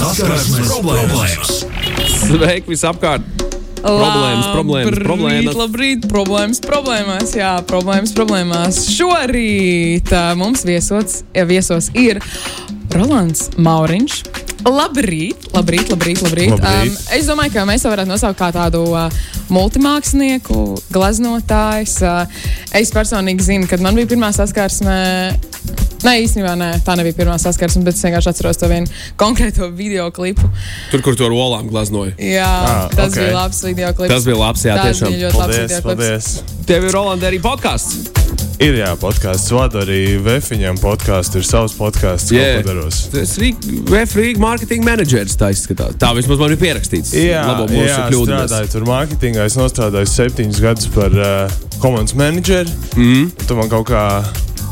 Saskarsmes problēmas. Sveiki visapkārt! Problēmas, problēmas, Labrīt, problēmas. Labrīt, problēmas, problēmās. Jā, problēmas, problēmās. Šorīt mums viesots, ja viesos ir Rolands Mauriņš. Labrīt, labrīt, labrīt. labrīt. Labrīt. Um, es domāju, ka mēs to varētu nosaukt kā tādu uh, multimākslinieku, glaznotājs. Uh, es personīgi zinu, kad man bija pirmā saskarsme. Nē, īstenībā nē, tā nebija pirmā saskarsme, bet es vienkārši atceros to vienu konkrēto video klipu. Tur, kur to ar olām glaznoja. Jā, Ah, tas ok. bija labs video klips. Tas bija labs, jā, Tas tiešām. bija ļoti labs Paldies, video klips. paldies. Tev ir Rolanda arī podkāsts. Ir jā, podkāsts. Vadu arī Vēfiņam podkāstu. Ir savs podkāsts, ko Yeah. padaros. Tas ir Free marketing menedžers. Tā izskatās. Tā vismaz man ir pierakstīts. Jā, Labo mūsu jā strādāju tur mārketingā. Es nostrādāju septiņus gadus par uh, komandas menedžeri. Mhm. Tur man kaut kā.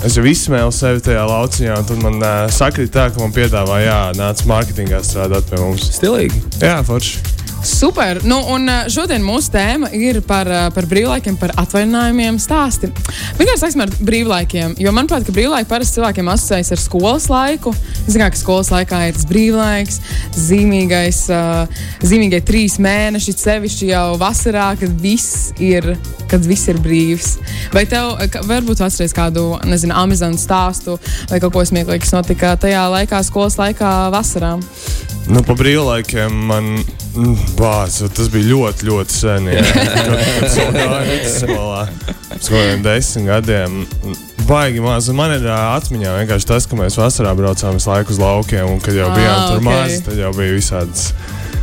Es jau izsmēlu sevi tajā lauciņā, un tad man uh, sakrīt tā, ka man piedāvā, jā, nāc mārketingā strādāt pie mums. Stilīgi. Jā, forši. Super! Nu, un ā, šodien mūsu tēma ir par, ā, par brīvlaikiem, par atvaļinājumiem stāsti. Vienkārši sāksim ar brīvlaikiem, jo manuprāt, ka brīvlaiki parasti cilvēkiem asociējas ar skolas laiku. Zinu, ka skolas laikā ir tas brīvlaiks, zīmīgais, ā, zīmīgie trīs mēneši, sevišķi jau vasarā, kad viss ir, kad viss ir brīvs. Vai tev varbūt atceries kādu, nezinu, amizantu stāstu vai kaut ko smieklīgu, kas notika tajā laikā, skolas laikā, vasarā? Nu, pa brīvlaikiem man bāz, tas bija ļoti, ļoti sen. jā. Vēl gāju vidusskolā, pirms kaut kādiem desmit gadiem. Baigi maz, man ir atmiņā vienkārši tas, ka mēs vasarā braucām visu laiku uz laukiem, un kad jau bijām tur ok. mazi, tad jau bija visādas.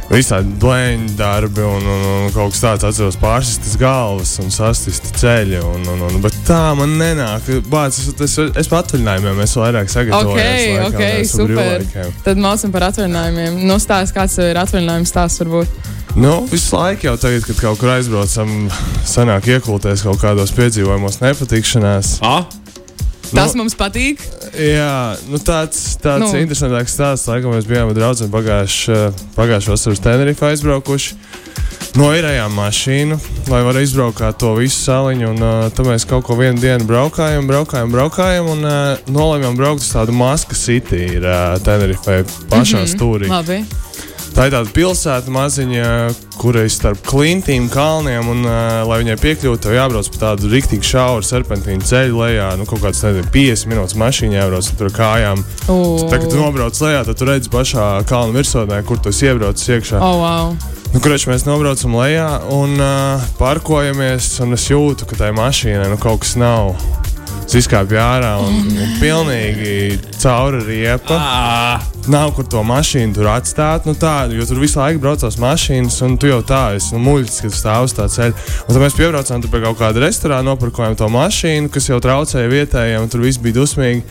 Visādi blēņu darbi un, un, un kaut kas tāds, atceros, pārsistas galvas un sastisti ceļi. Un, un, un, bet tā man nenāk. Bāc, es, es, es pat atvaļinājumiem esmu vairāk Ok, sagatavojies. ok, super. Tad mācām par atvaļinājumiem. Nu, stāst, kāds tev ir atvaļinājums stāsts varbūt. Nu, visu laiku jau tagad, kad kaut kur aizbraucam, sanāk iekulties kaut kādos piedzīvojumos, nepatikšanās. Ah, Tas mums patīk. Jā, nu tāds, tāds Nu. nu. interesants stāsts. Laikam mēs bijām ar draugiem pagājušā vasarā uz Tenerife aizbraukuši. Noirējām mašīnu, lai varētu izbraukt to visu saliņu. Un, uh, tad mēs kaut ko vienu dienu braukājām, braukājām, braukājām un uh, nolēmām braukt uz tādu Maska City, ir uh, Tenerife pašā mm -hmm. stūrī. Labi. Tā ir tāda pilsēta maziņa, kur ir starp klintīm, kalniem, un, uh, lai viņai piekļūtu, tev jābrauc pa tādu rīktīvu šauru serpentīnu ceļu lejā. Nu, kaut kāds, nezinu, 50 minūtes mašīnā jābrauc tur kājām. Uh, Tā, kad tu nobrauc lejā, tad tu redzi pašā kalna virsotnē, kur tu esi iebraucis iekšā. oh, wow. Nu, Kurš mēs nobraucam lejā un uh, parkojamies, un es jūtu, ka tai mašīnai nu, kaut kas nav. Es izkāpu ārā un, un pilnīgi cauri riepa. ah, Nav kur to mašīnu tur atstāt. Nu tā, jo tur visu laiku braucās mašīnas, un tu jau tā esi nu, muļķis, kad stāv uz tā ceļa. Un tad mēs piebraucām pie kaut kāda restorāna, nopirkojām to mašīnu, kas jau traucēja vietējiem, un tur viss bija dusmīgi.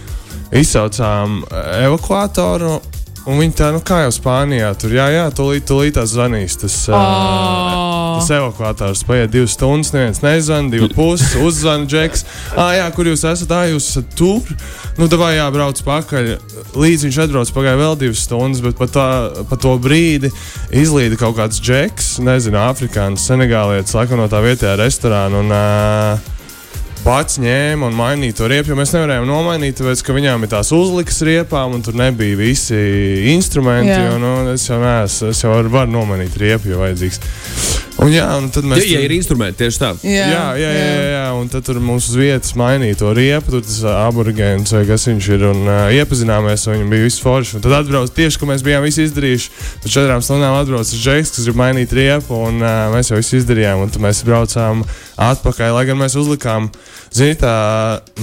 Izsaucām eh, evakuatoru. Un viņi tā, nu kā jau Spānijā, tur jā, jā, tūlīt, tūlīt tās zvanīs. Tas, uh, Oh. Tas evakuators paiet divas stundas, neviens nezvanīja, divi puses, uzzvanīja džeks. Ah, jā, kur jūs esat? Ah, jūs esat tur. Nu, tā vai jābrauc pakaļ. Līdz viņš atbrauc, pagāja vēl divas stundas, bet pa, tā, pa to brīdi izlīda kaut kāds džeks, nezinu, afrikānis, senegālietis, laikam no tā vietējā restorāna. Un, uh, Pats ņēma un mainīja to riepu, jo mēs nevarējām nomainīt, tāpēc, ka viņām ir tās uzlikas riepām, un tur nebija visi instrumenti. Jo, nu, es jau neesmu, es jau varu, varu nomainīt riepu, ja vajadzīgs. Un, jā, un tad ja, mēs. ja tur- ir instrumenti, tieši tā. Jā, Jā, jā, jā, jā, jā, un tad tur mums uz vietas mainīja to riepu, tur tas aborigēns vai kas viņš ir, un uh, iepazināmies, un viņam bija viss forši. Un tad atbrauc tieši, ko mēs bijām visi izdarījuši. Tad četrām stundām atbrauc džeks, kas grib mainīt riepu, un uh, mēs jau visu izdarījām, un tad mēs braucām atpakaļ, lai gan mēs uzlikām, zini, tā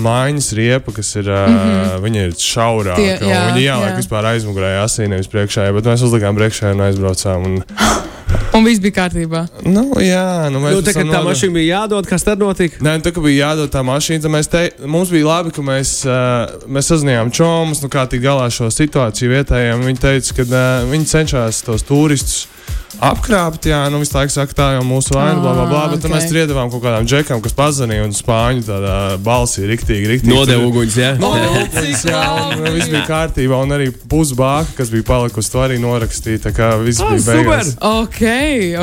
mājas riepa, kas ir, uh, mm -hmm. viņa ir šaurāka, Tie- un jā, viņa ieliek jā. vispār aizmugurē asī, nevis priekšā, bet mēs uzlikām priekšā un aizbraucām. Un, Un viss bija kārtībā. nu, jā, nu, mēs Nu, tā, tā nodo- mašīna bija jādod, kas tad notika? Nē, nu, tā kā bija jādod tā mašīna, tad mēs te, mums bija labi, ka mēs, uh, mēs sazinājām čomus, nu, kā tikt galā šo situāciju vietējiem. Viņi teica, ka uh, viņi cenšas tos turistus apkrāpt, jā, nu visu laiku saka, tā jau mūsu vaina, bla, bla, bla, Ah, bet okay. ok. mēs tur iedavām kaut kādām džekām, kas pazvanīja un spāņu tādā balsī riktīgi, riktīgi. Nodevu uguņus, jā. Cik Jā, un viss bija kārtībā, un arī pusbāka, kas bija palikusi, to arī norakstīja. Tā kā viss Ah, bija super! beigās. Ok,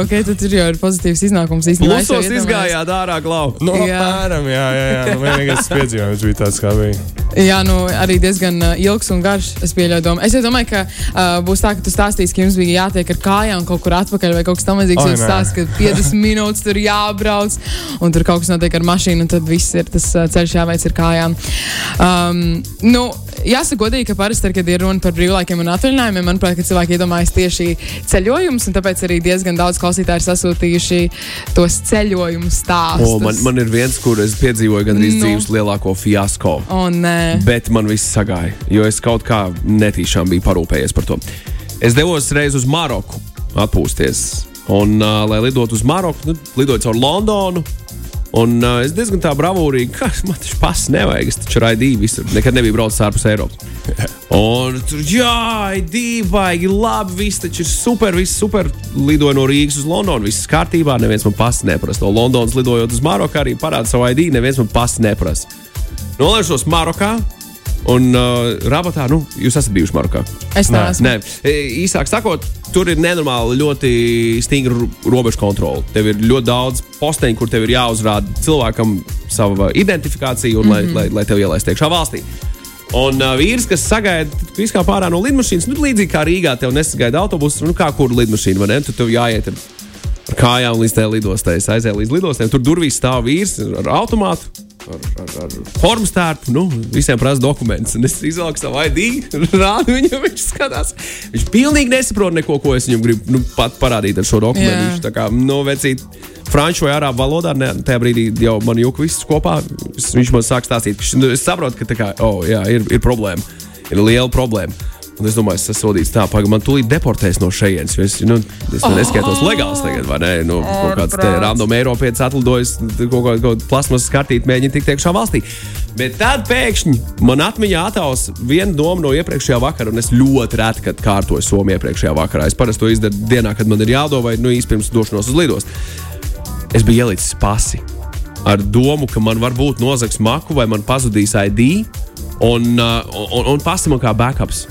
ok, tad tur jau ir pozitīvs iznākums. īstenībā. Plusos izgājāt ārā glaubu. Nu, Jā. apmēram, jā, jā, jā. Nu, vienīgais piedzīvojums bija tāds, kā bija. Jā, nu arī diezgan uh, ilgs un garš. Es pieļauju, domu. es domāju, ka uh, būs tā, ka tu stāstīsi, ka jums bija jātiek ar kājām kaut kur atpakaļ vai kaut kas tamlīdzīgs. Jūs stāstāt, ka 50 minūtes tur jābrauc un tur kaut kas notiek ar mašīnu, un tad viss ir tas uh, ceļš jāveic ar kājām. Um, nu, jāsaka, godīgi, ka parasti, kad ir runa par brīvlaikiem un atvaļinājumiem, manuprāt, cilvēki iedomājas tieši ceļojumus, un tāpēc arī diezgan daudz klausītāji ir sasūtījuši tos ceļojumu stāstus. O, man, man ir viens, kur es piedzīvoju gandrīz Nu. dzīves lielāko fiasko. O, nē. Bet man viss sagāja, jo es kaut kā netīšām biju parūpējies par to. Es devos reiz uz Maroku atpūsties. Un, uh, lai lidotu uz Maroku, nu, lidoju caur Londonu. Un uh, es diezgan tā bravūrīgi, ka man taču pasis nevajag. Es taču raidīju visur. Nekad nebiju braucis ārpus Eiropas. Un tur, jā, baigi labi, viss taču ir super, viss super. Lidoju no Rīgas uz Londonu, viss kārtībā. Neviens man pasis neprasa. No Londonas lidojot uz Maroku arī parāda savu ID, neviens man pasis neprasa. Nolaižos Marokā. Un uh, rabatā, nu, jūs esat bijuši Marokā. Es tā esmu. Nē, E, īsāk sakot, tur ir nenormāli ļoti stingra ro- robežu kontrole. Tev ir ļoti daudz posteņu, kur tev ir jāuzrāda cilvēkam sava identifikācija, un, mm -hmm. lai, lai, lai tev ielaistu iekšā valstī. Un uh, vīrs, kas sagaida viskā pārā no lidmašīnas, nu, līdzīgi kā Rīgā, tev nesagaida autobusu, nu, kā kur lidmašīna, vai ne? Tur tev jāiet ar, kājām līdz tai lidostai. Es aizēju līdz lidostai, tur durvīs stāv vīrs ar automātu. Ar, ar, ar formu stārpu, nu, visiem prasa dokumentus. Un es izvelku savu ID, rādu viņam, viņš skatās. Viņš pilnīgi nesaprot neko, ko es viņam gribu nu, pat parādīt ar šo dokumentu. Jā. Viņš tā kā nu, vecīt, franču vai arābu valodā, ne, tajā brīdī jau man jūka viss kopā. Viņš man sāk stāstīt, ka nu, es saprotu, ka tā kā, oh, jā, ir, ir problēma, ir liela problēma. Un es domāju, es esmu sodīts tā, ka man tūlīt deportēs no šejienes. Es, nu, es oh! neskaitos legāls tagad, vai ne? Nu, kaut kāds random Eiropietis atlidojas, kaut kādu kaut plasmas skatīt, mēģina tikt iekšā valstī. Bet tad pēkšņi man atmiņā attēlos viena doma no iepriekšējā vakara, un es ļoti reti, kad kārtoju Somiju iepriekšējā vakarā. Es parasti to izdaru dienā, kad man ir jādo vai nu, īsti pirms došanos uz lidostu. Es biju ielicis pasi ar domu, ka man varbūt nozags maku vai man pazudīs ID, un, uh, un, un pasi man kā backups.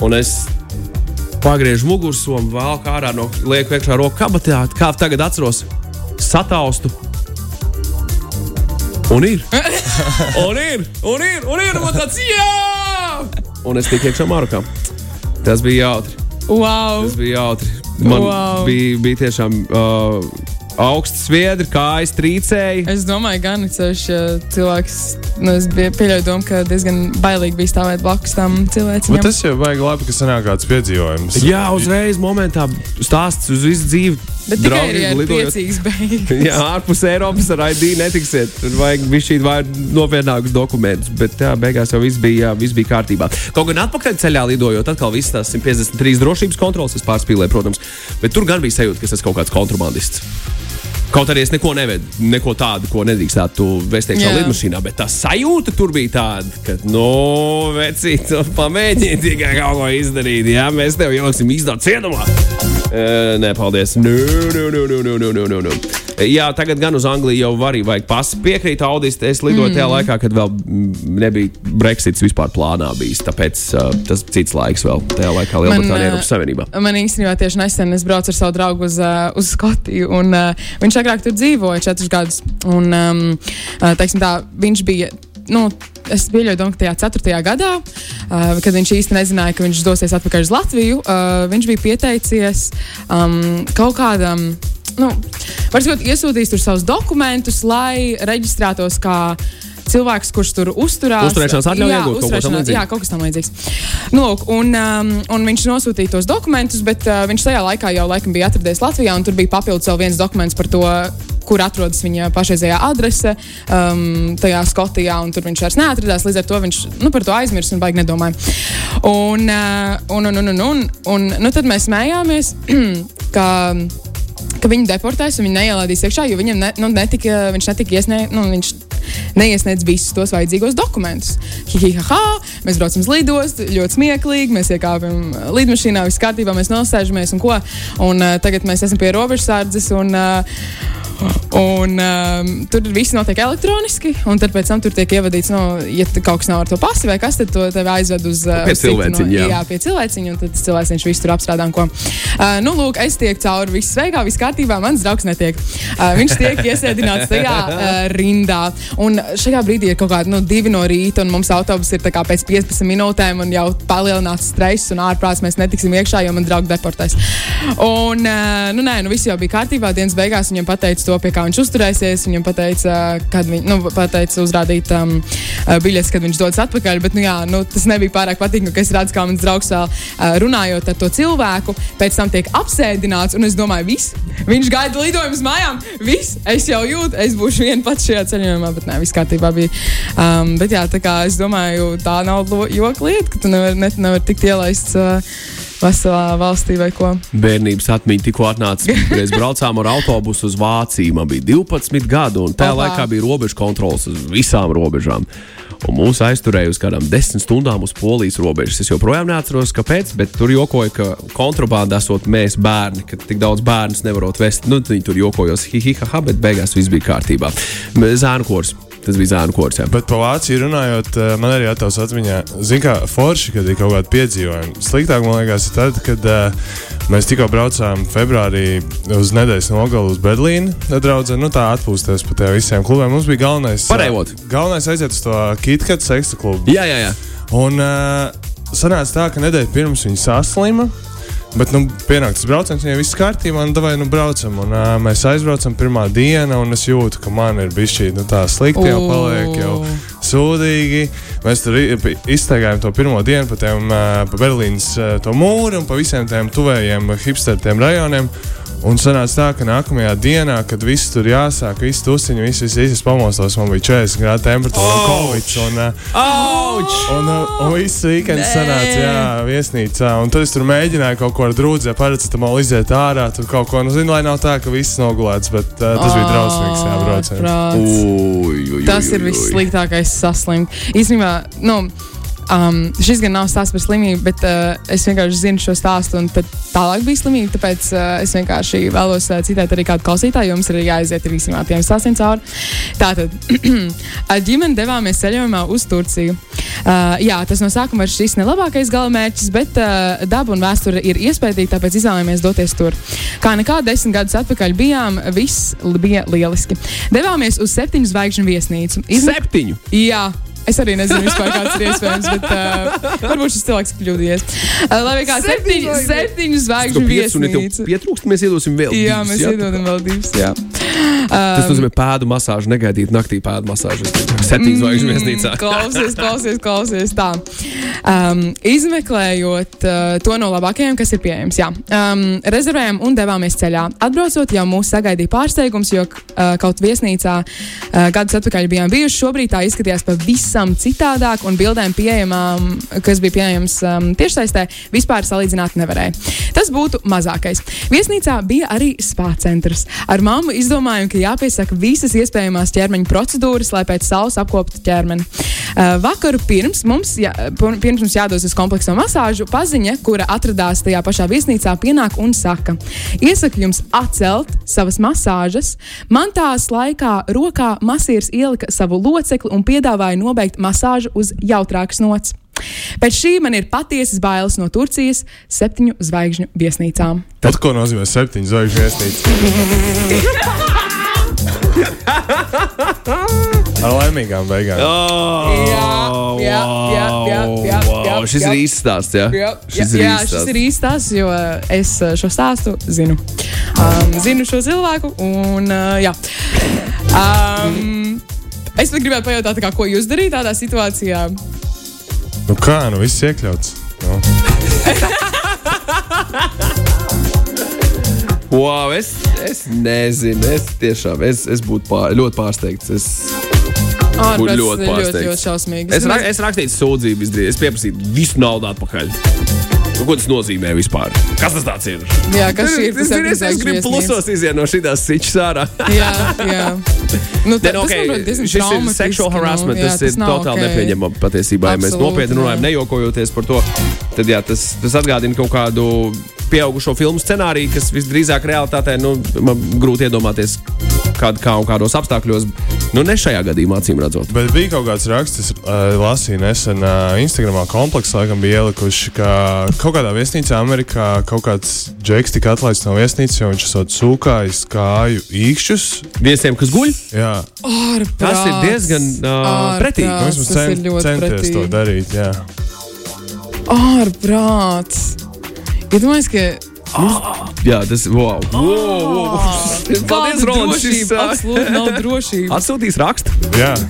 Un es pagriežu mugursomu, vēl kā ārā no lieku iekšā roku kabatā, kā tagad atceros, sataustu. Un ir. Un ir, un ir, un ir, un tāds jā! Un es tiku iekšā Marokā. Tas bija jautri. Wow! Tas bija jautri. Man Wow. bija, bija tiešām uh, augsts sviedri, kājas trīcēji. Es domāju, gan ceļš, cilvēks, nu, es biju pieļauju domu, ka diezgan bailīgi bija stāvēt blakus tam cilvēcim. Bet tas jau vajag labi, ka sanāk kāds piedzīvojums. Jā, uzreiz momentā stāsts uz visu dzīvi. Bet tikai lidojot. priecīgas beigas. Jā, ārpus Eiropas ar ID netiksiet. Tur vajag šī nopietnākus dokumentus. Bet jā, beigās jau viss bija, viss bija kārtībā. Kaut gan atpakaļ ceļā lidojot, atkal viss tās 153 drošības kontrols, es pārspīlēju, protams. Bet tur gan bija sajūta, ka esmu kaut kāds kontrabandists. Kaut arī es neko nevedu, neko tādu, ko nedrīkstētu vest iekšā Jā. lidmašīnā, bet tā sajūta tur bija tāda, ka, nu, vecīt, pamēģini tikai kaut ko izdarīt. Jā, mēs tev ieliksim izdot cietumā. Eh, nē, paldies. Nē, nē, nē, nē, nē, nē, nē. Jā, tagad gan uz Angliju jau var arī pasi. Piekrīt Audis, es lidoju mm. tajā laikā, kad vēl nebija Brexits vispār plānā bijis. Tāpēc uh, tas cits laiks vēl tajā laikā Lielbritānijā un Eiropas Savienībā. Man īstenībā tieši nesen es braucu ar savu draugu uz, uh, uz Skotiju, un uh, viņš agrāk tur dzīvoja četrus gadus. Un, um, teiksim tā, viņš bija Nu, es pieļauju, domu, ka tajā 4. gadā, uh, kad viņš īsti nezināja, ka viņš dosies atpakaļ uz Latviju, uh, viņš bija pieteicies um, kaut kādam. Nu, Varbūt iesūtījis tur savus dokumentus, lai reģistrētos kā cilvēks, kurš tur uzturās. Uzturēšanās atļauju Jā, iegūt, kaut līdzīgu. Jā, kaut kas tam līdzīgs. Nu, lūk, un, um, un viņš nosūtīja tos dokumentus, bet uh, viņš tajā laikā jau laikam bija atradies Latvijā, un tur bija papildus vēl viens dokuments par to, kur atrodas viņa pašreizējā adrese, um, tajā Skotijā, un tur viņš vairs neatradās. Līdz ar to viņš nu, par to aizmirsa un baigi nedomāja. Un, uh, un, un, un, un, un, un nu, tad mēs smējāmies, ka ka viņu deportēs un viņu neielādīs iekšā, jo viņam ne, nu, netika, viņš netika iesniegts. Nu, viņš neiesniedz visus tos vajadzīgos dokumentus. Hihihaha, mēs braucam uz lidostu, ļoti smieklīgi, mēs iekāpjam lidmašīnā, viss kārtībā, mēs nosēžamies un ko. Un uh, tagad mēs esam pie robežsardzes un uh, Un, um, tur viss notiek elektroniski, un tad pēc tam tur tiek ievadīts, no, ja t- kaut kas nav ar to pasi vai kas, tad to aizved uz uh, Pie uz citu cilvēciņa, no, jā. jā, pie cilvēciņa, un tad cilvēciņš visu tur apstrādā. Uh, nu, lūk, es tiek cauri, viss sveikā, viss kārtībā, mans draugs netiek. Uh, viņš tiek iesēdināts tajā uh, rindā, un šajā brīdī ir kaut kādi nu, divi no rīta, un mums autobus ir pēc 15 minūtēm, un jau palielināts stress, un ārprāts mēs netiksim iekšā, jo man draugi deportēs. Un, uh, nu, nē, nu, viss jau bija kārtībā. Dienas beigās viņam pateica to, pie kā viņš uzturēsies. Viņam pateica, kad viņš nu, pateica uzrādīt um, uh, biļetes, kad viņš dodas atpakaļ. Bet, nu, jā, nu, tas nebija pārāk patīkami, ka es redzu, kā mans draugs vēl uh, runājot ar to cilvēku, pēc tam tiek apsēdināts. Un es domāju, viss, viņš gaida lidojumu uz mājām. Viss, es jau jūtu, es būšu viena pats šajā ceļojumā, bet nē, viss kārtībā bija. Um, bet, jā, tā kā es domāju, tā nav joka lieta, ka tu nevari ne, nevar tikt ielaists. Uh, Veselā valstī vai ko. Bērnības atmiņa tikko atnāca. Mēs braucām ar autobusu uz Vāciju. Man bija 12 gadi, un tajā Opā. laikā bija robežu kontrols uz visām robežām. Un mūs aizturēja uz kādām desmit stundām uz polijas robežas. Es joprojām neatceros, kāpēc, bet tur jokoja, ka kontrabanda esot mēs bērni, ka tik daudz bērnus nevarot vest. Nu, viņi tur jokojos, hihihaha, bet beigās viss bija kārtībā. Zēnu kurs. Tas bija zēnu kurs. jā. Bet par Vāciju runājot, eh, man arī attēlos atmiņā, zināmā kā forši, kad ir kaut kāda piedzīvojuma. Sliktāk man liekas, tad, kad uh, mēs tikko braucām februārī uz nedēļas nogalu uz Berlīnu. Draudzē, nu tā atpūsties pa tiem visiem klubiem. Mums bija galvenais, eh, Pareivot. galvenais aiziet uz to KitKat seksa klubu. Jā, jā, jā. Un uh, sanāca tā, ka nedēļa pirms viņa saslima. Bet, nu, pienāk tas brauciens, viņai viss kārtībā, un vai nu braucam. Un, uh, mēs aizbraucam pirmā diena, un es jūtu, ka man ir bijis šī nu, tā slikti, jau paliek jau sūdīgi. Mēs tur iztaigājām to pirmo dienu pa, tiem, uh, pa Berlīnas uh, to mūru un pa visiem tiem tuvējiem hipsteriem rajoniem. Un sanāca tā, ka nākamajā dienā, kad viss tur jāsāk, viss tusiņi, viss, viss, viss pamostos, man bija 40 grādu temperatūra un covid. Un, Auč! Un, uh, un viss weekends sanāca, jā, viesnīcā. Un tad es tur mēģināju kaut ko ar drūdzē, paracetamolu iziet ārā. Tur kaut ko, nu, zinu, lai nav tā, ka viss nogulēts, bet uh, tas bija drausmīgs, jā, brauciens. Tas ir vissliktākais saslimt. Īstenībā, nu, um, šis gan nav stāsts par slimību, bet uh, es vienkārši zinu šo stāstu, un tālāk bija slimība. Tāpēc uh, es vienkārši vēlos uh, citēt arī kādu klausītāju, jo mums ir jāaiziet ar visiem tiem stāstiem cauri. Tātad, ar ģimeni devāmies ceļojumā uz Turciju. Uh, jā, tas no sākuma ir šis nelabākais galamērķis, bet uh, daba un vēsture ir iespējama, tāpēc izvēlējāmies doties tur. Kā nekā desmit gadus atpakaļ bijām, viss bija lieliski. Devāmies uz septiņu zvaigžņu viesnīcu. Izme- Septiņu! Jā. Es arī nezinu, vispār, kāds ir iespējams, bet uh, varbūt šis cilvēks ir kļūdījies. Uh, lai kā septiņu, septiņu zvaigžņu viesnīca. pietrūkst, mēs iedosim vēl. Jā, divas, mēs jā? iedodam vēl divas. Jā. Tas nozīmē pēdu masāžu, negaidīt naktī pēdu masāžu. Septiņas zvaigžņu viesnīcā. Klausies, klausies, klausies. Tā. Um, izmeklējot uh, to no labākajiem, kas ir pieejams. Jā. Um, rezervējām un devāmies ceļā. Atbraucot, jau mūs sagaidīja pārsteigums, jo uh, kaut viesnīcā uh, gadus atpakaļ bijām bijuši. Šobrīd tā izskatījās pavisam citādāk, un bildēm pieejamām, kas bija pieejamas um, tiešsaistē, vispār salīdzināt nevarēja. Tas būtu mazākais. Viesnīcā bija arī spā centrs. Ar mammu izdomājām, ka jāpiesaka visas iespējamās ķermeņa procedūras, lai pēc saules apkoptu ķermeni. Uh, vakaru pirms mums, jā, pirms mums jādodas uz komplekso masāžu, paziņa, kura atradās tajā pašā viesnīcā, pienāk un saka, iesaku jums atcelt savas masāžas. Man tās laikā rokā masīrs ielika savu locekli un piedāvāja nobeigt masāžu uz jautrākas nots. Pēc šī man ir patiesas bailes no Turcijas septiņu zvaigžņu viesnīcām. Tad, ko nozīmē septiņu zvaigžņu viesnīca? Ar laimīgām beigām. Oh, Jā, jā, jā, jā, jā, wow, jā, Šis jā. ir īsts stāsts. Jā, Jā, šis jā, ir šis ir īsts stāsts, jo es uh, šo stāstu zinu. Um, zinu šo cilvēku, un uh, jā. Um, es pat gribēju pajautāt, tā kā, ko jūs darījat tādā situācijā. Nu kā, nu viss iekļauts. Nu. Wow, es, es nezinu, es tiešām es, es būtu pār, ļoti pārsteigts. Es, Būtu ļoti ir ļoti, pārsteigts. ļoti šausmīgi. es, ra, es rakstītu sūdzību, izdarīju, es pieprasītu visu naudu atpakaļ. Nu, ko tas nozīmē vispār? Kas tas tāds ir? Jā, kas šī ir? Es, zini, es, es gribu plusos iziet no šīs sičas ārā. jā, jā. Nu, Ne, nu, okay, šis ir sexual harassment. Nu, jā, tas ir nav totāli ok. nepieņemama patiesībā. Ja mēs nopietni runājam, nejokojoties par to, tad jā, tas, tas atgādina kaut kādu pieaugušo filmu scenāriju, kas visdrīzāk realitātē nu, man grūti iedomāties, kād, kā un kādos apstākļos. Nu, ne šajā gadījumā, acīm redzot. Bet bija kaut kāds raksts, kas uh, lasīja nesen uh, Instagramā. Komplekss laikam bija ielikuši, ka kaut kādā viesnīcā Amerikā kaut kāds džeks tika atlaists no viesnīcas, jo viņš esot sūkājis kāju īkšķus. Viesiem, kas guļ, Jā, Ārprāts. Tas ir diezgan, ā, pretīgi. Nu, ir cen, centies pretīgi. to darīt. Jā. Ārprāts. Iedomājieties, ka jā, tas ir wow. wow, wow. Paldies, Kāda Roland. Šis, drošība, absolūti nav drošības. Atsūtīs rakstu. Jā.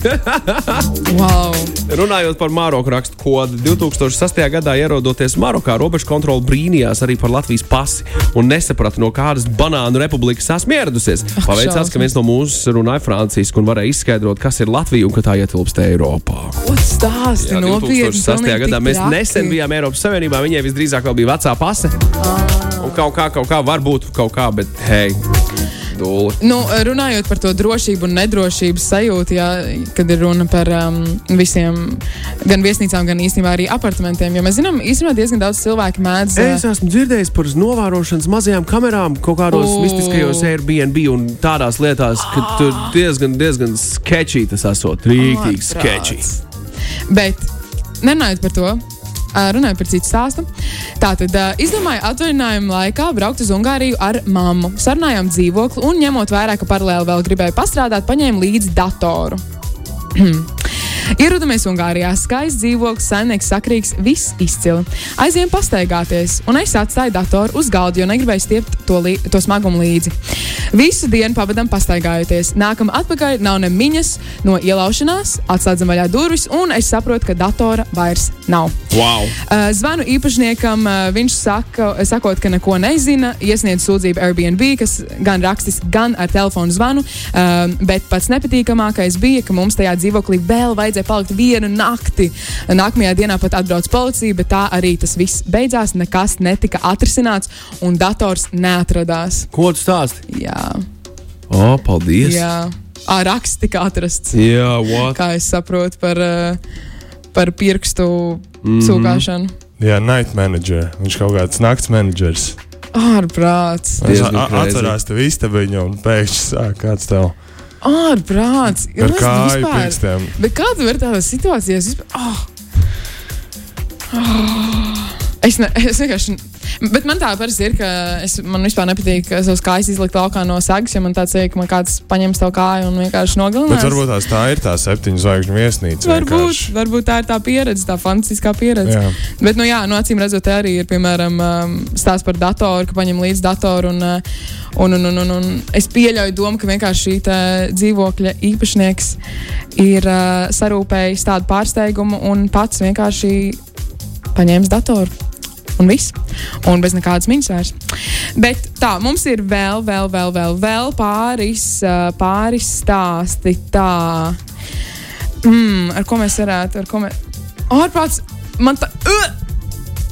Wow. Runājot par Maroku rakstu kodu, 2006. gadā ierodoties Marokā, robežu kontrole brīnījās arī par Latvijas pasi un nesaprata, no kādas banānu republikas esmu ieradusies. Paveicās, ka viens no mums runāja franciski un varēja izskaidrot, kas ir Latvija un ka tā ietilpst Eiropā. Ko stāsti? Nopietni. 2006. pilnīgi gadā tik mēs nesen bijām Eiropas Savienībā. Viņai visdrīzāk vēl bija vecā pase. Un kaut kā, kaut kā, varbūt kaut kā, bet hei. Nu, runājot par to drošību un nedrošības sajūtu, jā, kad ir runa par um, visiem, gan viesnīcām, gan īstenībā arī apartamentiem. Jo mēs zinām, īstenībā diezgan daudz cilvēku mēdz. uh, Es esmu dzirdējis par novērošanas mazajām kamerām, kaut kādos O. mistiskajos Airbnb un tādās lietās, ka tur diezgan, diezgan sketčī tas esot. Rīktīgi sketčī. Bet nerunājot par to. Ā, Runājot par citu stāstu. Tātad izdomāju atvaļinājumu laikā braukt uz Ungāriju ar mammu. Sarunājām dzīvokli un ņemot vērā, ka paralēli vēl gribēju pastrādāt, paņēmu līdzi datoru. Ierodamies Ungārijā, skaists dzīvoklis, saimnieks sakrīgs, viss izcili. Aizējām pastaigāties, un es atstāju datoru uz galda, jo negribēju stiept to, to smagumu līdzi. Visu dienu pavadām pastaigājoties. Nākam atpakaļ, nav ne miņas no ielaušanās, atslēdzam vaļā durvis, un es saprotu, ka datora vairs nav. Wow! Uh, zvanu īpašniekam, uh, viņš saka, sakot, ka neko nezina, iesniedz sūdzību Airbnb, kas gan rakstiski, gan ar telefonu zvanu. Uh, bet pats nepatīkamākais bija, ka mums tajā dzīvoklī vēl vajadzēja palikt vienu nakti. Nākamajā dienā pat atbrauc policija, bet tā arī tas viss beidzās. Nekas netika atrisināts, un dators neatradās. Ko tu stāsti? Jā, O, paldies! jā. Ā, raksts tika atrasts. Jā, what? Kā es saprotu par, uh, par pirkstu mm -hmm. sūkāšanu. Jā, night manager. Viņš kaut kāds nakts menedžers. Ārprāts. Viņš Diezgan a- crazy. atcerās tev istabiņu un pēkšņi sāk kāds tev Ārprāts. ar kāju pirkstiem. Bet kā tu vari tādā situācijā? Es, vispār, oh. Oh. Es, ne, es vienkārši. Bet man tā parasti ir, ka es, man vispār nepatīk savus kājas izlikt laukā no sagas, ja man tāds ir, ka man kāds paņems tavu kāju un vienkārši Bet nogalinās. varbūt tās tā ir tā septiņu zvaigžņu viesnīca. Varbūt, vienkārši. varbūt tā ir tā pieredze, tā fantastiskā pieredze. Jā. Bet, nu, jā, nu, acīm redzot, arī ir piemēram um, stāsts par datoru, ka paņem līdzi datoru. Un, uh, un, un, un, un, un es pieļauju domu, ka vienkārši šī dzīvokļa īpašnieks ir uh, sarūpējis tādu pārsteigumu un pats vienkārši paņēmis datoru. Un viss. Un bez nekādas miņas vairs. Bet tā, mums ir vēl, vēl, vēl, vēl, vēl pāris, pāris stāsti. Tā, mm, ar ko mēs varētu, ar ko mēs. Ārprāts, man tā. Uh!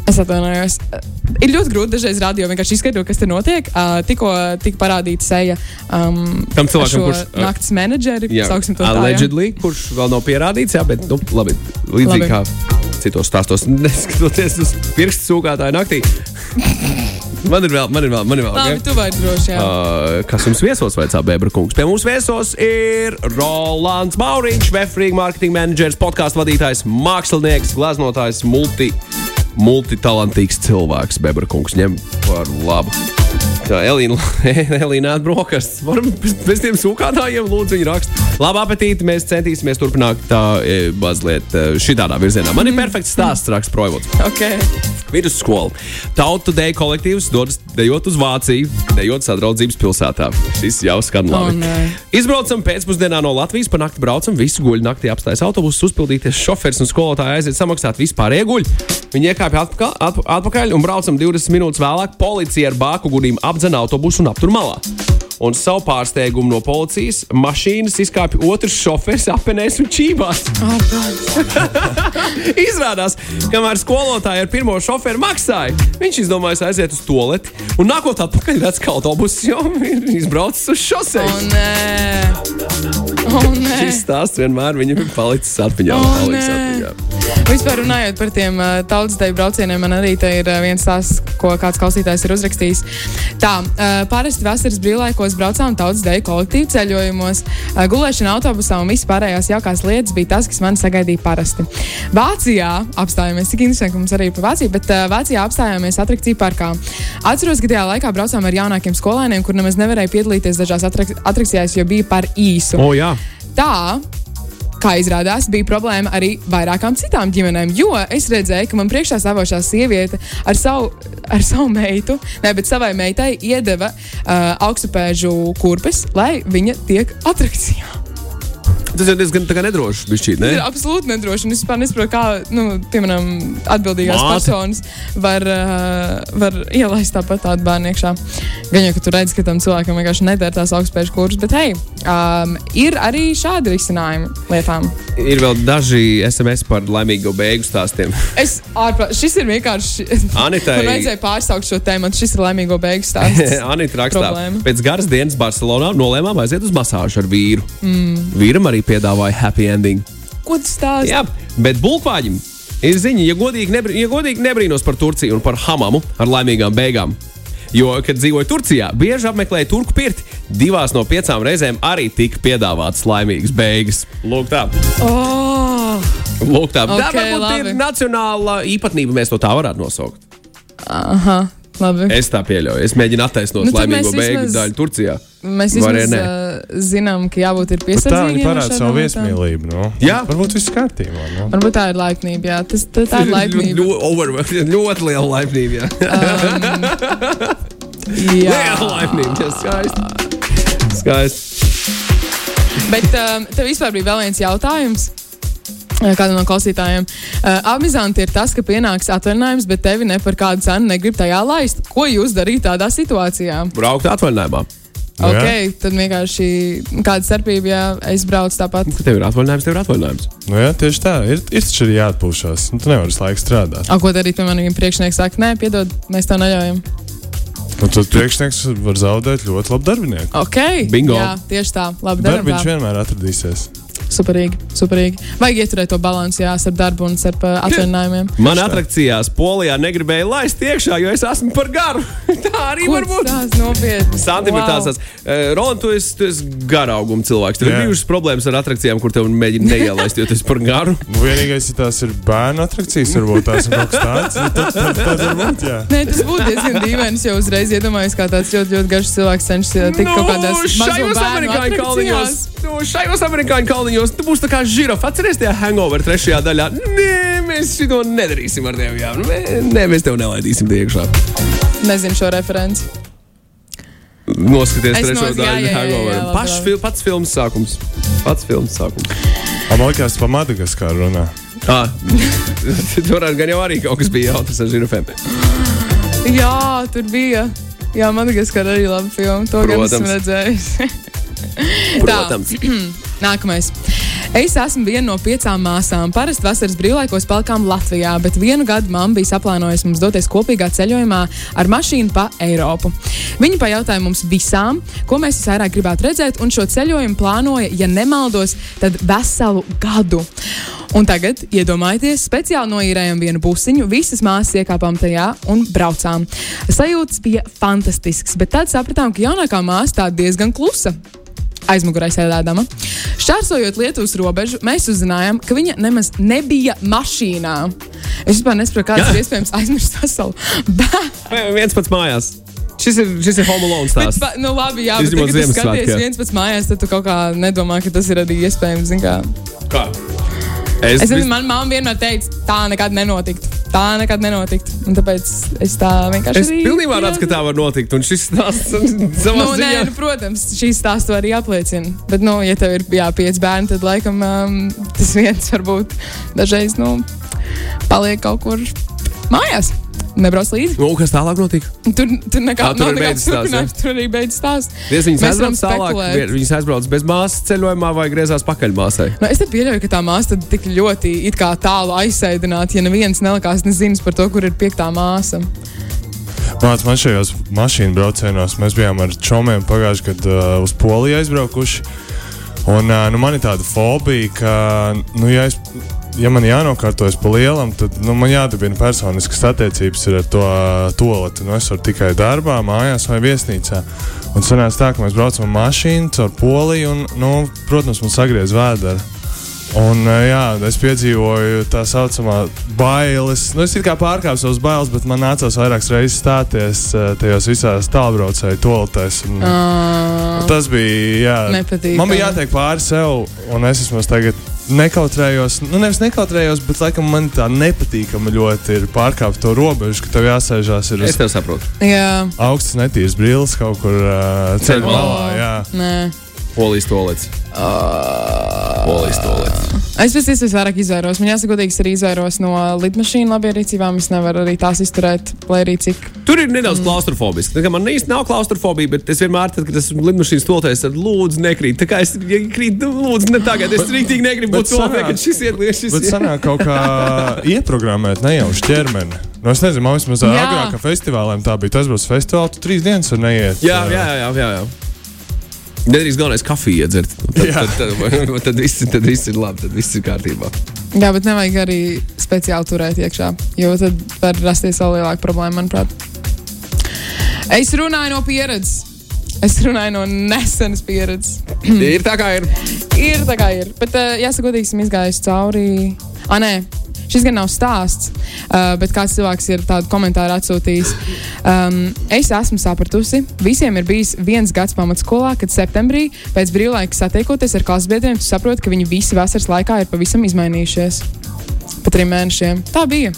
Es atvainojos. Ir ļoti grūti dažreiz radio vienkārši izskaidrot, kas tur notiek. Uh, tikko tika parādīta seja um, Tam cilvēkam, kurš, uh, naktas menedžeri. Jā, sauksim to tā, jā. allegedly, kurš vēl nav pierādīts, jā, bet nu, labi, līdzīgi Labi. kā citos stāstos, neskatoties uz pirkstu sūkātāju naktī. man ir vēl, man ir vēl, man ir vēl. Labi, okay? tu vari droši. Jā. Uh, kas mums viesos vaicā Bēbra kungs? Pie mums viesos ir Rolands Mauriņš, Vefrīga mārketinga menedžers, podkāstu vadītājs, mākslinieks, glaznotājs, multi, multitalantīgs cilvēks. Bēbra kungs ņem par labu. Tā Elīna, Elīna atbrokastis. Varam bez, tiem sūkātājiem lūdzu viņu rakst. Labu apetīti, mēs centīsimies turpināt tā e, mazliet e, šitādā virzienā. Man ir perfekts stāsts, raksts Projvots. Okay. Vidusskola. Tautu deju kolektīvs dodas dejot uz Vāciju, dejot sadraudzības pilsētā. Šis jau skan labi. O, nē. Izbraucam pēcpusdienā no Latvijas, pa nakti braucam, visi guļ naktī apstājas autobusus, uzpildīties šoferis un skolotāji aiziet samaksāt vispār ieguļ. Viņi iekāpja atpakaļ, atp atpakaļ un braucam 20 minūtes vēlāk. Policija ar bāku gudīm apdzena autobusu un aptur malā. un savu pārsteigumu no policijas mašīnas izkāpa otrs šofers apenēs un čībās. Izrādās, kamēr skolotāja ar pirmo šoferu maksāja, viņš izdomāja aiziet uz toleti un nākot atpakaļ redz, ka autobuss jau ir izbraucis uz O, šoseis. nē, o, nē. Šis stāsts vienmēr viņam ir palicis atmiņā. O, un paliks nē. atmiņā. Vispār runājot par tiem uh, tautas deju braucieniem, man arī te ir uh, viens tās, ko kāds klausītājs ir uzrakstījis. Tā, uh, parasti vasaras brīvlaikos braucām tautas deju kolektīvu ceļojumos. Uh, gulēšana autobusā un viss pārējās jaukās lietas bija tas, kas man sagaidīja parasti. Vācijā apstājāmies, cik interesanti, ka mums arī ir par Vāciju, bet uh, Vācijā apstājāmies atrakciju parkā. Atceros, ka tajā laikā braucām ar jaunākiem skolēniem, kur nemaz nevarēja piedalīties dažās atrak atrakcijās, jo bija par īsu. O, jā. Tā, kā izrādās, bija problēma arī vairākām citām ģimenēm. Jo es redzēju, ka man priekšā stāvošā sieviete ar savu, ar savu meitu, ne, bet savai meitai iedeva uh, augstupēžu kurpes, lai viņa tiek atrakcijā. Tas ir diezgan nedrošs. Bišķīt, ne? Tas ir absolūti nedroši. Es vispār nesaprotu, kā, nu, piemēram, atbildīgās Māte. personas var, uh, var ielaist tāpat tādu bērnu iekšā. Gan jau, ka tu redz, ka tam cilvēkam vienkārši neder tās augstspējas kursas, bet hei, um, ir arī šādi risinājumi lietām. Ir vēl daži SMS par laimīgo beigu stāstiem. Es ārprāt, šis ir vienkārši. Anitai- Man vajadzēja pārsaukt šo tēmu, šis ir laimīgo beigu stāsts. Anita rakstā, Problēma. pēc garas dienas Barcelonā nolēmām aiziet uz masāžu ar vīru. Mm. Vīram arī piedāvāja happy ending. Ko tas stāsta? Jā, bet bulkvāģim ir ziņa, ja godīgi, nebr ja godīgi nebrīnos par Turciju un par hamamu ar laimīgām beigām. Jo, kad dzīvoju Turcijā, bieži apmeklēju turku pirti. Divās no piecām reizēm arī tika piedāvātas laimīgas beigas. Lūk, tā. Oh, Lūk, tā. Ok, tā varbūt labi. ir nacionāla īpatnība, mēs to tā varētu nosaukt. aha, labi. Es tā pieļauju. Es mēģinu attaisnot Nu, nu, laimīgo beigu vismaz- daļu Turcijā. Mēs vismaz uh, zinām, ka jābūt ir tā piesardzīgiem. viņi ar parāda savu viesmīlību. Nu. Jā. Varbūt viss kārtībā. Nu. Varbūt tā ir laipnība, jā. Tas, tā, tā ir laipnība. Ļoti, over, ļoti liela laipnība. Jā, jā. liela laipnība. Jā, skaisti. Skaisti. Bet um, tev vispār bija vēl viens jautājums. Kādam no klausītājiem. Uh, Amizanti ir tas, ka pienāks atvaļinājums, bet tevi ne par kādu cenu negrib tajā laist. Ko jūs darīt tādā situācijā? Braukt atvaļinājumā. Nu, jā. Ok, tad vienkārši kāda starpība, ja es braucu tāpat. Kad tev ir atvaļinājums, tev ir atvaļinājums. Nu, jā, tieši tā. Ir, ir taču arī jāatpūšas. Nu, tu nevari visu laiku strādāt. A, ko darīt, ja manam priekšnieks saka, nē, piedod, mēs to neļaujam. Nu, tad priekšnieks var zaudēt ļoti labu darbinieku. Ok, Bingo. Jā, tieši tā. Labi, Darbiņš vienmēr atradīsies. Superīgi, superīgi. Vajag ieturēt to balansu, jā, starp darbu un starp uh, atvaļinājumiem. Man atrakcijās Polijā negribēja laist iekšā, jo es esmu par garu. tā arī Ko var būt. tas nopietni? Santim ir tāds, tāds uh, Ron, tu esi, tu esi garauguma cilvēks. Tev ir bijušas problēmas ar atrakcijām, kur tev mēģina neielaist, jo tu esi par garu. Nu, vienīgais, ja tās ir bērnu atrakcijas, varbūt tās ir kaut kas tāds. nu, Tad, tad, tad varbūt, jā. Nē, tas būtu diezgan dīvaini. Es jau uzreiz iedomājos, kā tāds ļoti, ļoti garš cilvēks cenšas uh, tikt kaut kādās Nu, bērnu amerikāņu kalniņos, nu, šajos amerikāņu kalniņos, tu būsi tā kā žirafa. Atceries tajā hangover trešajā daļā. Nē, mēs šo nedarīsim ar tevi. Jā. Nē, mēs tev nelaidīsim iekšā. Nezinu šo referenci. Noskaties Es trešo nos- daļu hangover. Paš, fil, pats filmas sākums. Pats filmas sākums. Liekas, pa Madagaskaru runā. Ah, tur gan jau arī kaut kas bija jautrs ar žirafēm. Jā, tur bija. Jā, ka arī labi filma. To gan esmu Protams. redzējis. Protams. Nākamais. Es esmu viena no piecām māsām. Parasti vasaras brīvlaikos palikām Latvijā, bet vienu gadu mamma bija saplānojusi mums doties kopīgā ceļojumā ar mašīnu pa Eiropu. Viņa pajautāja mums visām, ko mēs visvairāk gribētu redzēt, un šo ceļojumu plānoja, ja nemaldos, tad veselu gadu. Un tagad, iedomājieties, speciāli noīrējām vienu busiņu, visas māsas iekāpām tajā un braucām. Sajūtas bija fantastisks, bet tad sapratām, ka jaunākā māsa tā diezgan klusa aizmugurē sēdēdama. Šķērsojot Lietuvas robežu, mēs uzzinājām, ka viņa nemaz nebija mašīnā. Es vispār nesaprotu, kāds Jā. ir iespējams aizmirst veselu viens pats mājās. Šis ir, šis ir Home Alone Bet, stāsts. pa, nu, labi, jā, bet kad tu skaties viens pēc mājās, tad tu kaut kā nedomā, ka tas ir arī iespējams. kā. Kā? Es vis- nezinu, man mamma vienmēr teica, tā nekad nenotiktu. Tā nekad nenotiktu. Un tāpēc es tā vienkārši. Es arī- pilnībā redzu, ka tā var notikt. Un šis stāsts savā Nu, nē, ziņā. nu, protams, šīs stāsts arī apliecina. Bet, nu, ja tev ir jā, pieci bērni, tad laikam um, tas viens varbūt dažreiz nu, paliek kaut kur mājās. Nebrauc līdzi. Nu, kas tālāk notika? Tur, tur nekā tur nav beidzis stāsts, tur arī beidzas stāsts. Viņas viņas aizbrauc tālāk, viņas aizbrauc bez māsas ceļojumā vai griezās pakaļ māsai. Nu, es te pieļauju, ka tā māsa tad tik ļoti it kā tālu aizsēdināta, ja neviens nelikās nezinis par to, kur ir piektā māsa. Māc, man šajos mašīnu braucienos mēs bijām ar čomiem pagājušajā gadā uh, uz Poliju aizbraukuši. Un, uh, nu, man ir tāda fobija, ka, nu, ja, es, ja man jānokārtojas pa lielam, tad nu, man jādabina personiskas attiecības ar to toleti. Nu, es varu tikai darbā, mājās vai viesnīcā. Un sanāca tā, ka mēs braucam ar mašīnu caur Poliju un, nu, protams, man sagriez vēdera. Un, jā, es piedzīvoju tā saucamā bailes. Nu, es kā pārkāpu savas bailes, bet man nācās vairākas reizes stāties tajos visās tālbraucēju toaletēs. Uh, Tas bija. Jā, Nepatīkami. Man bija jātiek pāri sev, un es esmu tagad nekautrējos. Nu, nevis nekautrējos, bet laikam man tā nepatīkami ļoti ir pārkāpt to robežu, ka tev jāsēžās ir Es tev saprotu. jā, augstas netīras brilles kaut kur uh, ceļā Ceļmalā. malā. Jā. nē. Polijas tolets. Polijas tolets. Es pēc iespējas vairāk izvairos. Man jāsaka, godīgi, arī izvairos no lidmašīnu labierīcībām. Es nevaru arī tās izturēt, lai arī cik. Tur ir nedaudz klaustrofobiski. Tā kā Man īsti nav klaustrofobija, bet es vienmēr, tad, kad esmu lidmašīnas stultais, tad lūdzu nekrīt. Tā kā es ja krītu, nu, lūdzu, ne tagad. Es rīktīgi negribu bet būt sanāk- kad šis iet lietas. Šis Bet sanāk kaut kā ieprogrammēt nejauši ķermeni. Nu, es nezinu, man vismaz agrāk, ka festivāliem tā bija. Tas būs festivāls, tu trīs dienas var neiet. Jā, jā, jā. jā, jā. Nedrīkst galvenais kafiju iedzert. Tad, tad, tad, tad, viss, tad viss ir labi, tad viss ir kārtībā. Jā, bet nevajag arī speciāli turēt iekšā, jo tad var rasties vēl lielāka problēma, manuprāt. Es runāju no pieredzes. Es runāju no nesenas pieredzes. ir tā kā ir. Ir tā kā ir. Bet, uh, jāsaka, godīgi, esmu izgājis cauri. Ah, nē, šis gan nav stāsts, uh, bet kāds cilvēks ir tādu komentāru atsūtījis. Um, es esmu sapratusi, visiem ir bijis viens gads pamatskolā, kad septembrī pēc brīvlaika satiekoties ar klases biedriem, tu saproti, ka viņi visi vasaras laikā ir pavisam izmainījušies. Pa trim mēnešiem. Tā bija.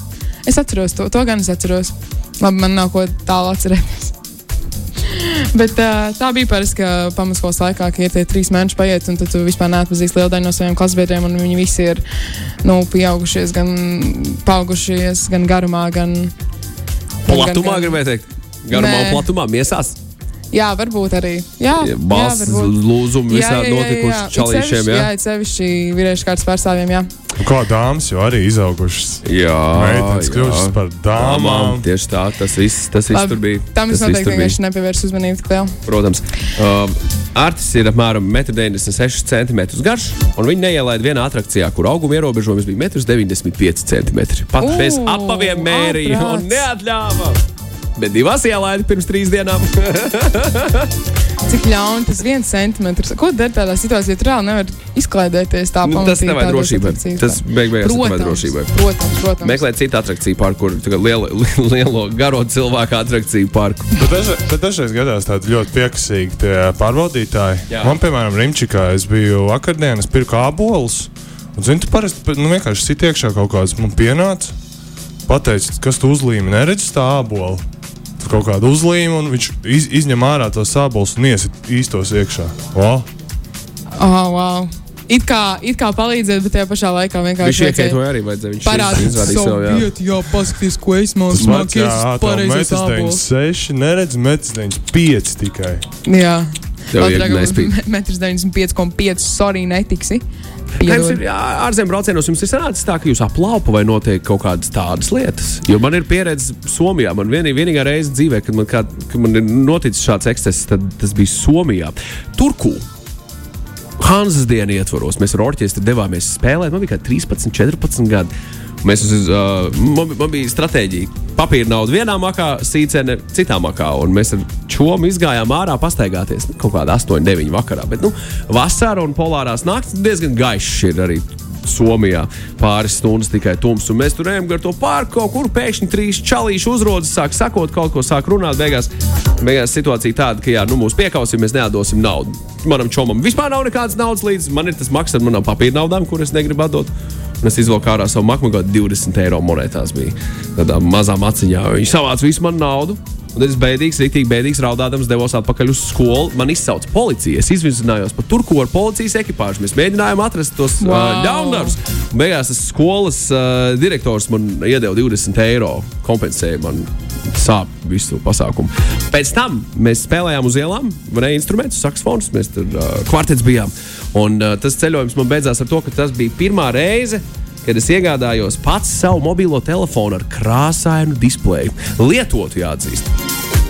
Es atceros to, to gan es atceros. Labi, man nav ko tālu atcerēties. Bet uh, tā bija parasti, ka pamatskolas laikā, ka ir tie trīs mēneši paiet, un tu vispār neatpazīsti lielu daļu no saviem klasbiedriem, un viņi visi ir nu, pieaugušies, gan paaugušies, gan garumā, gan. gan- Platumā, gan- gribēju teikt. Garumā Nē. un platumā miesās. Jā, varbūt arī. Jā, jā, varbūt. lūzumi, visādi notikuši čalīšiem. Jā, Jā, it sevišķi vīriešu kārtas pārstāvjiem. Jā. Nu, Kā dāmas jau arī izaugušas. jā. Meitenes kļuvušas par dāmām. Tieši tā, tas viss, tas viss tur bija. Tam es noteikti vienkārši nepievēršu uzmanību tik lielu. Protams. Uh, Artis ir apmēram 1,96 cm garš, un viņi neielaida vienā attrakcijā, kur auguma ierobežojums bija 1,95 cm. Pat Ū, bez apaviem mērīja un ārprāts. Bet divās ielaida pirms trīs dienām. Cik ļauni tas viens centimetrs. Ko darīt tādā situācijā? Tur reāli nevar izklaidēties tā Nu, tas pamatīgi nevajag tādos drošībai. Tas beig beigās Protams, drošībai. Protams, protams. Meklēt citu attrakciju parku, kur lielo, lielo garo cilvēku attrakciju parku. Bet dažreiz, gadās tādi ļoti pieksīgi tie pārbaudītāji. Jā. Jā. Man, piemēram, Rimčikā es biju vakardienas, pirku ābolus. Un, zini, tu parasti nu, vienkārši sit iekšā kaut kāds man pienāca. Pateicis, kas tu uzlīmi, neredzi tā ābolu. Kaut kāda uzlīme, un viņš iz, izņem ārā tos ābolus un iesit īstos iekšā. Wow. Oh, wow. It kā, it kā palīdzēt, bet tajā pašā laikā Viņš vienkārši iekaitoja arī, vajadzēja viņš parādīt savu sev, jā. vietu. Jā, paskaties, ko es jā, tā pareizais metas ābols. 96, neredz metas 95 tikai. Jā. Tev dragam, nespīd. 1,95,5 sorry, netiksi. Ir ārzemju braucienos, jums ir sanācis tā, ka jūs aplaupa vai notiek kaut kādas tādas lietas? Jo man ir pieredze Somijā. Man vienī, vienīgā reize dzīvē, kad man, kā, kad man ir noticis šāds ekscess, tad tas bija Somijā. Turku. Hanzas dienas ietvaros mēs ar orķestri devāmies spēlēt. Man bija kā 13, 14 gadi. Mēs uh, man, man bija stratēģija. Papīra nauda vienā makā, sīcene citā makā. Un mēs ar čomu izgājām ārā pastaigāties. Nu, kaut kādā 8, 9 vakarā. Bet nu, vasara un polārās naktis diezgan gaišs ir arī. Somijā pāris stundas tikai tums, un mēs tur ejam gar to pāri kaut kur. Pēkšņi trīs čalīši uzrodas, sāk sakot kaut ko, sāk runāt. Beigās, beigās situācija tāda, ka, jā, nu, mūsu piekausim, mēs nedosim naudu. Manam čomam vispār nav nekādas naudas līdzi. Man ir tas maksas ar manām papīra naudām, kuras negribu atdot. Un es izvilku ārā savu makmu, kaut 20 eiro monētās bija. Tādā mazā maciņā. Viņš savāca visu manu naudu. Un es bēdīgs, rītīgi bēdīgs, raudādams devos atpakaļ uz skolu. Man izsauca policija. Es izvizinājos pa turku ar policijas ekipāžu. Mēs mēģinājām atrast tos wow. uh, ļaundarus. Un Beigās tas skolas uh, direktors man iedeva 20 eiro, kompensēja man sāpju visu pasākumu. Pēc tam mēs spēlējām uz ielām, varēja instrumentus, saksofonus, mēs tur uh, kvartets bijām. Un uh, tas ceļojums man beidzās ar to, ka tas bija pirmā reize. Kad es iegādājos pats savu mobilo telefonu ar krāsainu displeju, lietotu jāatzīst.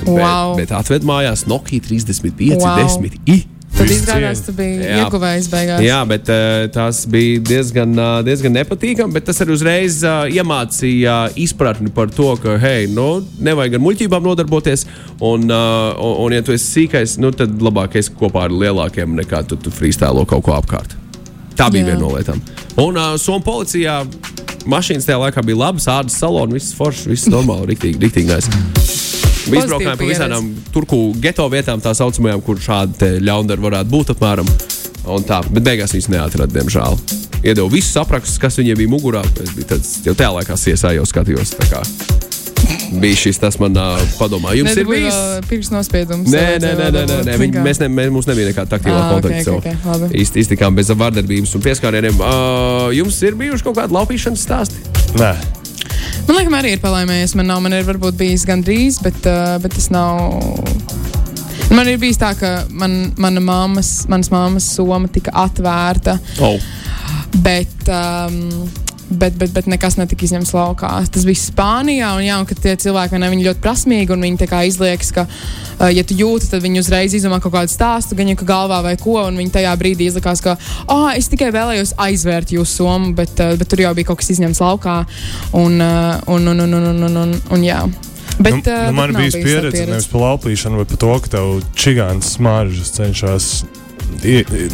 Wow. Bet, bet atved mājās Nokia 35, Wow. 10 i. Tad izrādās, biji Jā. ieguvējis beigās. Jā, bet uh, tas bija diezgan, uh, diezgan nepatīkami. Bet tas arī uzreiz uh, iemācīja izpratni par to, ka, hei, nu, nevajag ar muļķībām nodarboties. Un, un, un ja tu esi sīkais, nu, tad labāk esi kopā ar lielākiem nekā tu, tu freestēlo kaut ko apkārt. Tā bija Jā. viena no lietām. Un uh, Somijas policijā mašīnas tajā laikā bija labas, ādas saloni, viss foršs, viss normāli, riktīgi, riktīgi nice. Mēs izbraukājām pa visām turku geto vietām, tā saucamajām, kur šādi ļaundari varētu būt apmēram. Tā, bet beigās viņas neatrada, diemžēl. Iedevu visus aprakstus, kas viņiem bija mugurā. Es biju tāds, jau tajā laikā CSI jau skatījos. Bija šis tas man uh, padomā. Jums ir bijis? pirksts nospiedums. Nē, nē, nē, nē, nē, nē. Viņi, mēs ne, mē, mums nebija nekāda taktīvā Ah, kontakta. ok, ok, labi. Īsti iztikām bez vardarbības un pieskārieniem. Uh, jums ir bijuši kaut kādi laupīšanas stāsti? Nē, Man liekas, arī ir palaimējies. Man nav, man ir varbūt bijis gandrīz, bet, uh, bet tas nav. Man ir bijis tā, ka man, mana mammas, manas mammas soma tika atvērta, Oh. bet, um, bet, bet, bet nekas netika izņemts laukā. Tas bija Spānijā, un, jā, un tie cilvēki ne, viņi ļoti prasmīgi, un viņi izliekas, ka, ja tu jūti, tad viņi uzreiz izdomā kaut kādu stāstu, gan jau galvā vai ko, un viņi tajā brīdī izlikās, ka, ah, es tikai vēlējos aizvērt jūsu somu, bet, bet tur jau bija kaut kas izņemts laukā, un, un, un, un, un, un, un, un, un jā. Bet, nu, uh, nu, man bija pieredze, tāda nevis par laupīšanu, bet par to, ka tev čigāns smaržas cenšas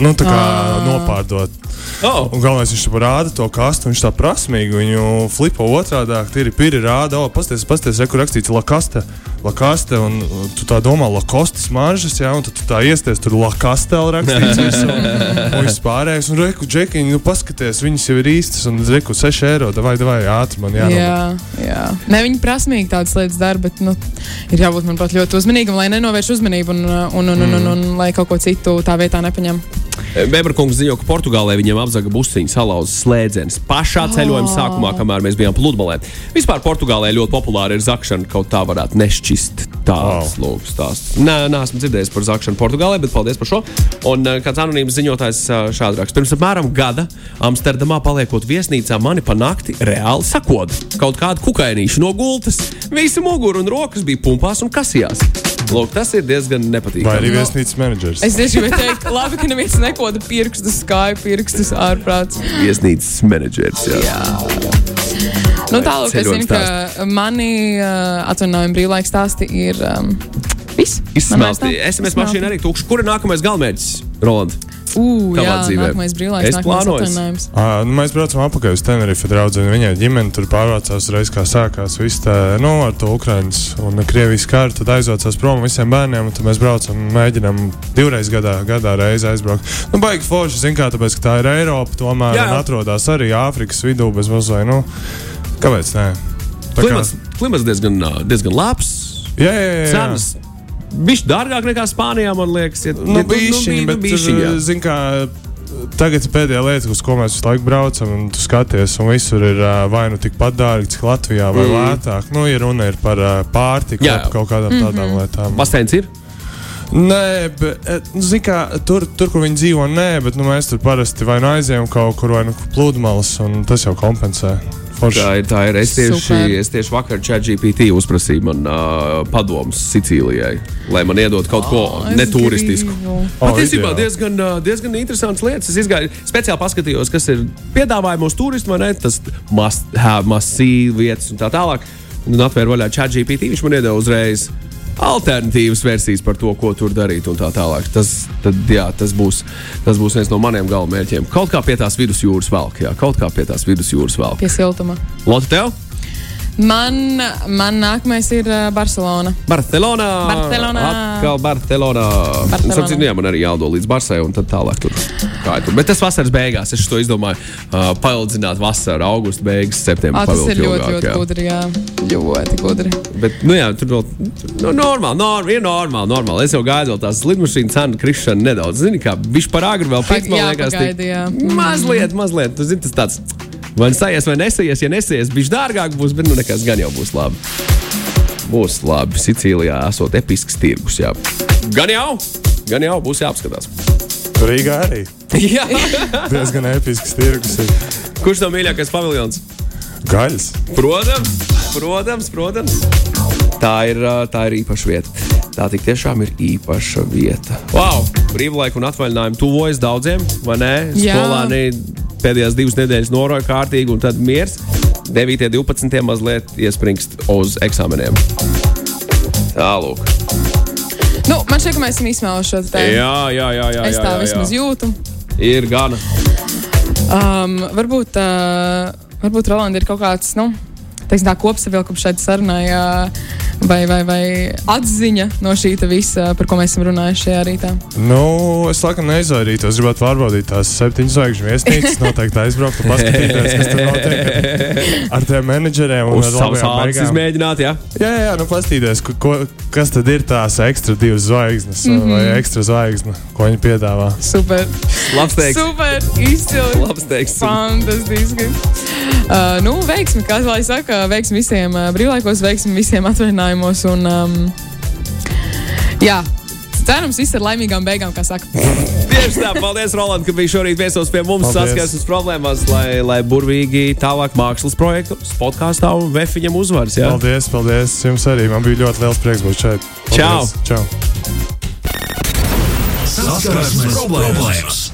nu, tā kā Ā. nopārdot. Oh. Un galvenais, viņš rāda to kastu, viņš tā prasmīgi viņu flipo otrādi. Ir piri rāda, o, pasties, pasties, re, kur rakstīts lakaste. Lakaste, un uh, tu tā domā, lakostas maržas, jā, un tad tu tā iesties tur lakaste vēl rakstīts visu, un, un viss pārējais. Un reku, džekiņi, nu paskaties, viņas jau ir īstas, un reku 6 eiro, vai, vai, ātri man jānopērk. Jā, jā. Ne, viņi prasmīgi tādas lietas dara, bet nu, ir jābūt manuprāt ļoti uzmanīgam, lai nenovērš uzmanību un, un, un, un, un, un, un lai kaut ko citu tā vietā nepaņem. Beberkungs ziņo, ka Portugālē viņiem apzaga busiņu salauza slēdziens. Pašā ceļojuma sākumā, kamēr mēs bijām pludmalē. Vispār Portugālē ļoti populāra ir zakšana, kaut tā varētu nešķist. Tāds Wow. lūks, tās. Nē, neesmu dzirdējis par zakšanu Portugālē, bet paldies par šo. Un uh, kāds anonīms ziņotājs uh, šādi raksta. Pirms apmēram gada Amsterdamā paliekot viesnīcā mani pa nakti reāli sakoda. Kaut kāda kukainīša no gultas. Visi muguri un rokas bija pumpās un kasījās. Lūk, tas ir diezgan Vai nepatīkami. arī Nu, viesnīcas menedžers. Es tieši gribēju teikt, labi, ka neviens nekoda pirkstus, kāju pirkstus ārprāts. Viesnīcas menedžers. Jā. Jā. Nu, tālāk, es zinu, ka mani uh, atvaļinājuma brīvlaika stāsti ir um, viss. Izsmelti. SMS mašīna arī tukša. Kur ir nākamais galvenmērķis, Roland? Ū, jā, dzīvē? nākamais brīvlaiks, Es nākamais plānoju. À, nu, mēs braucam atpakaļ uz Tenerife. Draudzene, viņai ģimene tur pārvācās uzreiz, kā sākās viss tā, nu, ar to Ukraiņas un Krievijas karu. Tad aizvācās prom visiem bērniem, un tad mēs braucam, mēģinām divreiz gadā, gadā reizi aizbraukt. Nu, baigi forši, zin kā, tāpēc, ka tā ir Eiropa, tomēr Jā. un atrodas arī Āfrikas vidū bez mazliet. Nu, kāpēc nē? Tā kā- Klimats, klimats diezgan, diezgan labs. Jā, jā, jā. jā. Cenas bija dārgāk nekā Spānijā, man liekas. Ja, Nu, ja bišķiņ, nu, bet, bišķiņ, jā. zin kā, tagad ir pēdējā lieta, uz ko mēs visu laiku braucam, un tu skaties, un visur ir ā, vai nu tikpat dārgi, cik Latvijā, vai Mm. mm. lētāk. Nu, ja runa ir par ā, pārtiku, Jā. kaut, kaut kādām tādām lietām. Basteins ir. Nē, bet, nu, kā, tur, tur, kur viņi dzīvo, nē, bet nu, mēs tur parasti vai nu aizējām kaut kur, vai nu pludmales, un tas jau kompensē. Forši. Tā ir. Tā ir. Es, tieši, Super. es tieši vakar ChatGPT uzprasīju man uh, padomus Sicīlijai, lai man iedod kaut ko Ā, es neturistisku. Patiesībā ideāli. diezgan, diezgan interesants lietas. Es izgāju, speciāli paskatījos, kas ir piedāvājumos turistiem, vai ne? Tas must have, must see vietas un tā tālāk. Un atvēru vaļā ChatGPT. Viņš man iedeva uzreiz alternatīvas versijas par to, ko tur darīt un tā tālāk. Tas, tad, jā, tas, būs, tas būs viens no maniem galvenajiem. Kaut kā pie tās vidusjūras velk, jā, kaut kā pie tās vidusjūras velk. Pie siltuma. Lotte, tev? Man, man nākamais ir uh, Barcelona. Barcelonā. Barcelonā. Atkal Barcelonā. Barcelonā. Sapratu, jā, man arī jādo līdz Barsai un tad tālāk tur. Kā tur. Bet tas vasaras beigās, es to izdomāju, uh, paildzināt vasaru, augustu beigas, septembrī. Tas ir ļoti, ilgāk, ļoti jā. gudri. Jā. Ļoti gudri. Bet, nu jā, tur vēl nu, normāli, norm, ir normāli, normāli. Es jau gaidu vēl tās lidmašīnas cenu krišanu nedaudz. Zini, kā viņš par agru vēl pēc man jā, liekas. tik- pagaidi, jā. Mazliet, mazliet. Tu zini, tas tāds. Vai sajies, vai nesies, ja nesies, viņš dārgāk būs, bet nu nekas gan jau būs labi. Būs labi. Sicīlijā esot episks tirgus. Jā. Gan jau, gan jau būs jāapskatās. Rīgā arī jā. diezgan episks tirgus. ir. Kurš tev mīļākais paviljons? Gaļas. Protams, protams, protams. Tā ir, tā ir īpaša vieta. Tā tik tiešām ir īpaša vieta. Wow! Brīvlaika un atvaļinājumi tuvojas daudziem, vai ne? Skolāni pēdējās divas nedēļas noroja kārtīgi, un tad miers. 9. un 12. mazliet iespringst uz eksāmeniem. Tālāk. Nu, man šķiet, ka mēs esam izsmēluši šo tēmu. Jā, jā, jā. jā, Es jā, tā jā, vismaz jā. jūtu. Ir gana. Um, varbūt, uh, varbūt Rolanda ir kaut kāds, nu, teiksim, tā kopsavilkums šeit sarunai, uh, vai, vai, vai atziņa no šī visa, par ko mēs esam runājuši šajā rītā. Nu, es laikam neizvairītos. Gribētu pārbaudīt tās septiņas zvaigžņu viesnīcas. Noteikti aizbraukt un paskatīties, kas tur notiek ar tiem menedžeriem. un Uz ādas beigām. izmēģināt, jā. Jā, jā, nu paskatīties, ko, ko, kas tad ir tās ekstra divas zvaigznes mm -hmm. vai ekstra zvaigzne, ko viņi piedāvā. Super! Labs teiks. Super! Izcili! Labs teiks. Fantastiski! Uh, nu, veiksim, kā lai saka, veiksim visiem uh, brīvlaikos, veiksim visiem atvaļinājumos. Un, um, jā, cerams, viss ar laimīgām beigām, kā saka. Tieši tā, paldies, Roland, ka biji šorīt viesos pie mums. Saskarsmes problēmās, lai, lai burvīgi tālāk mākslas projektu podkāstā un vefiņam uzvaras. Jā? Paldies, paldies jums arī. Man bija ļoti liels prieks būt šeit. Čau! Paldies. Čau! Saskarsmes problēmas.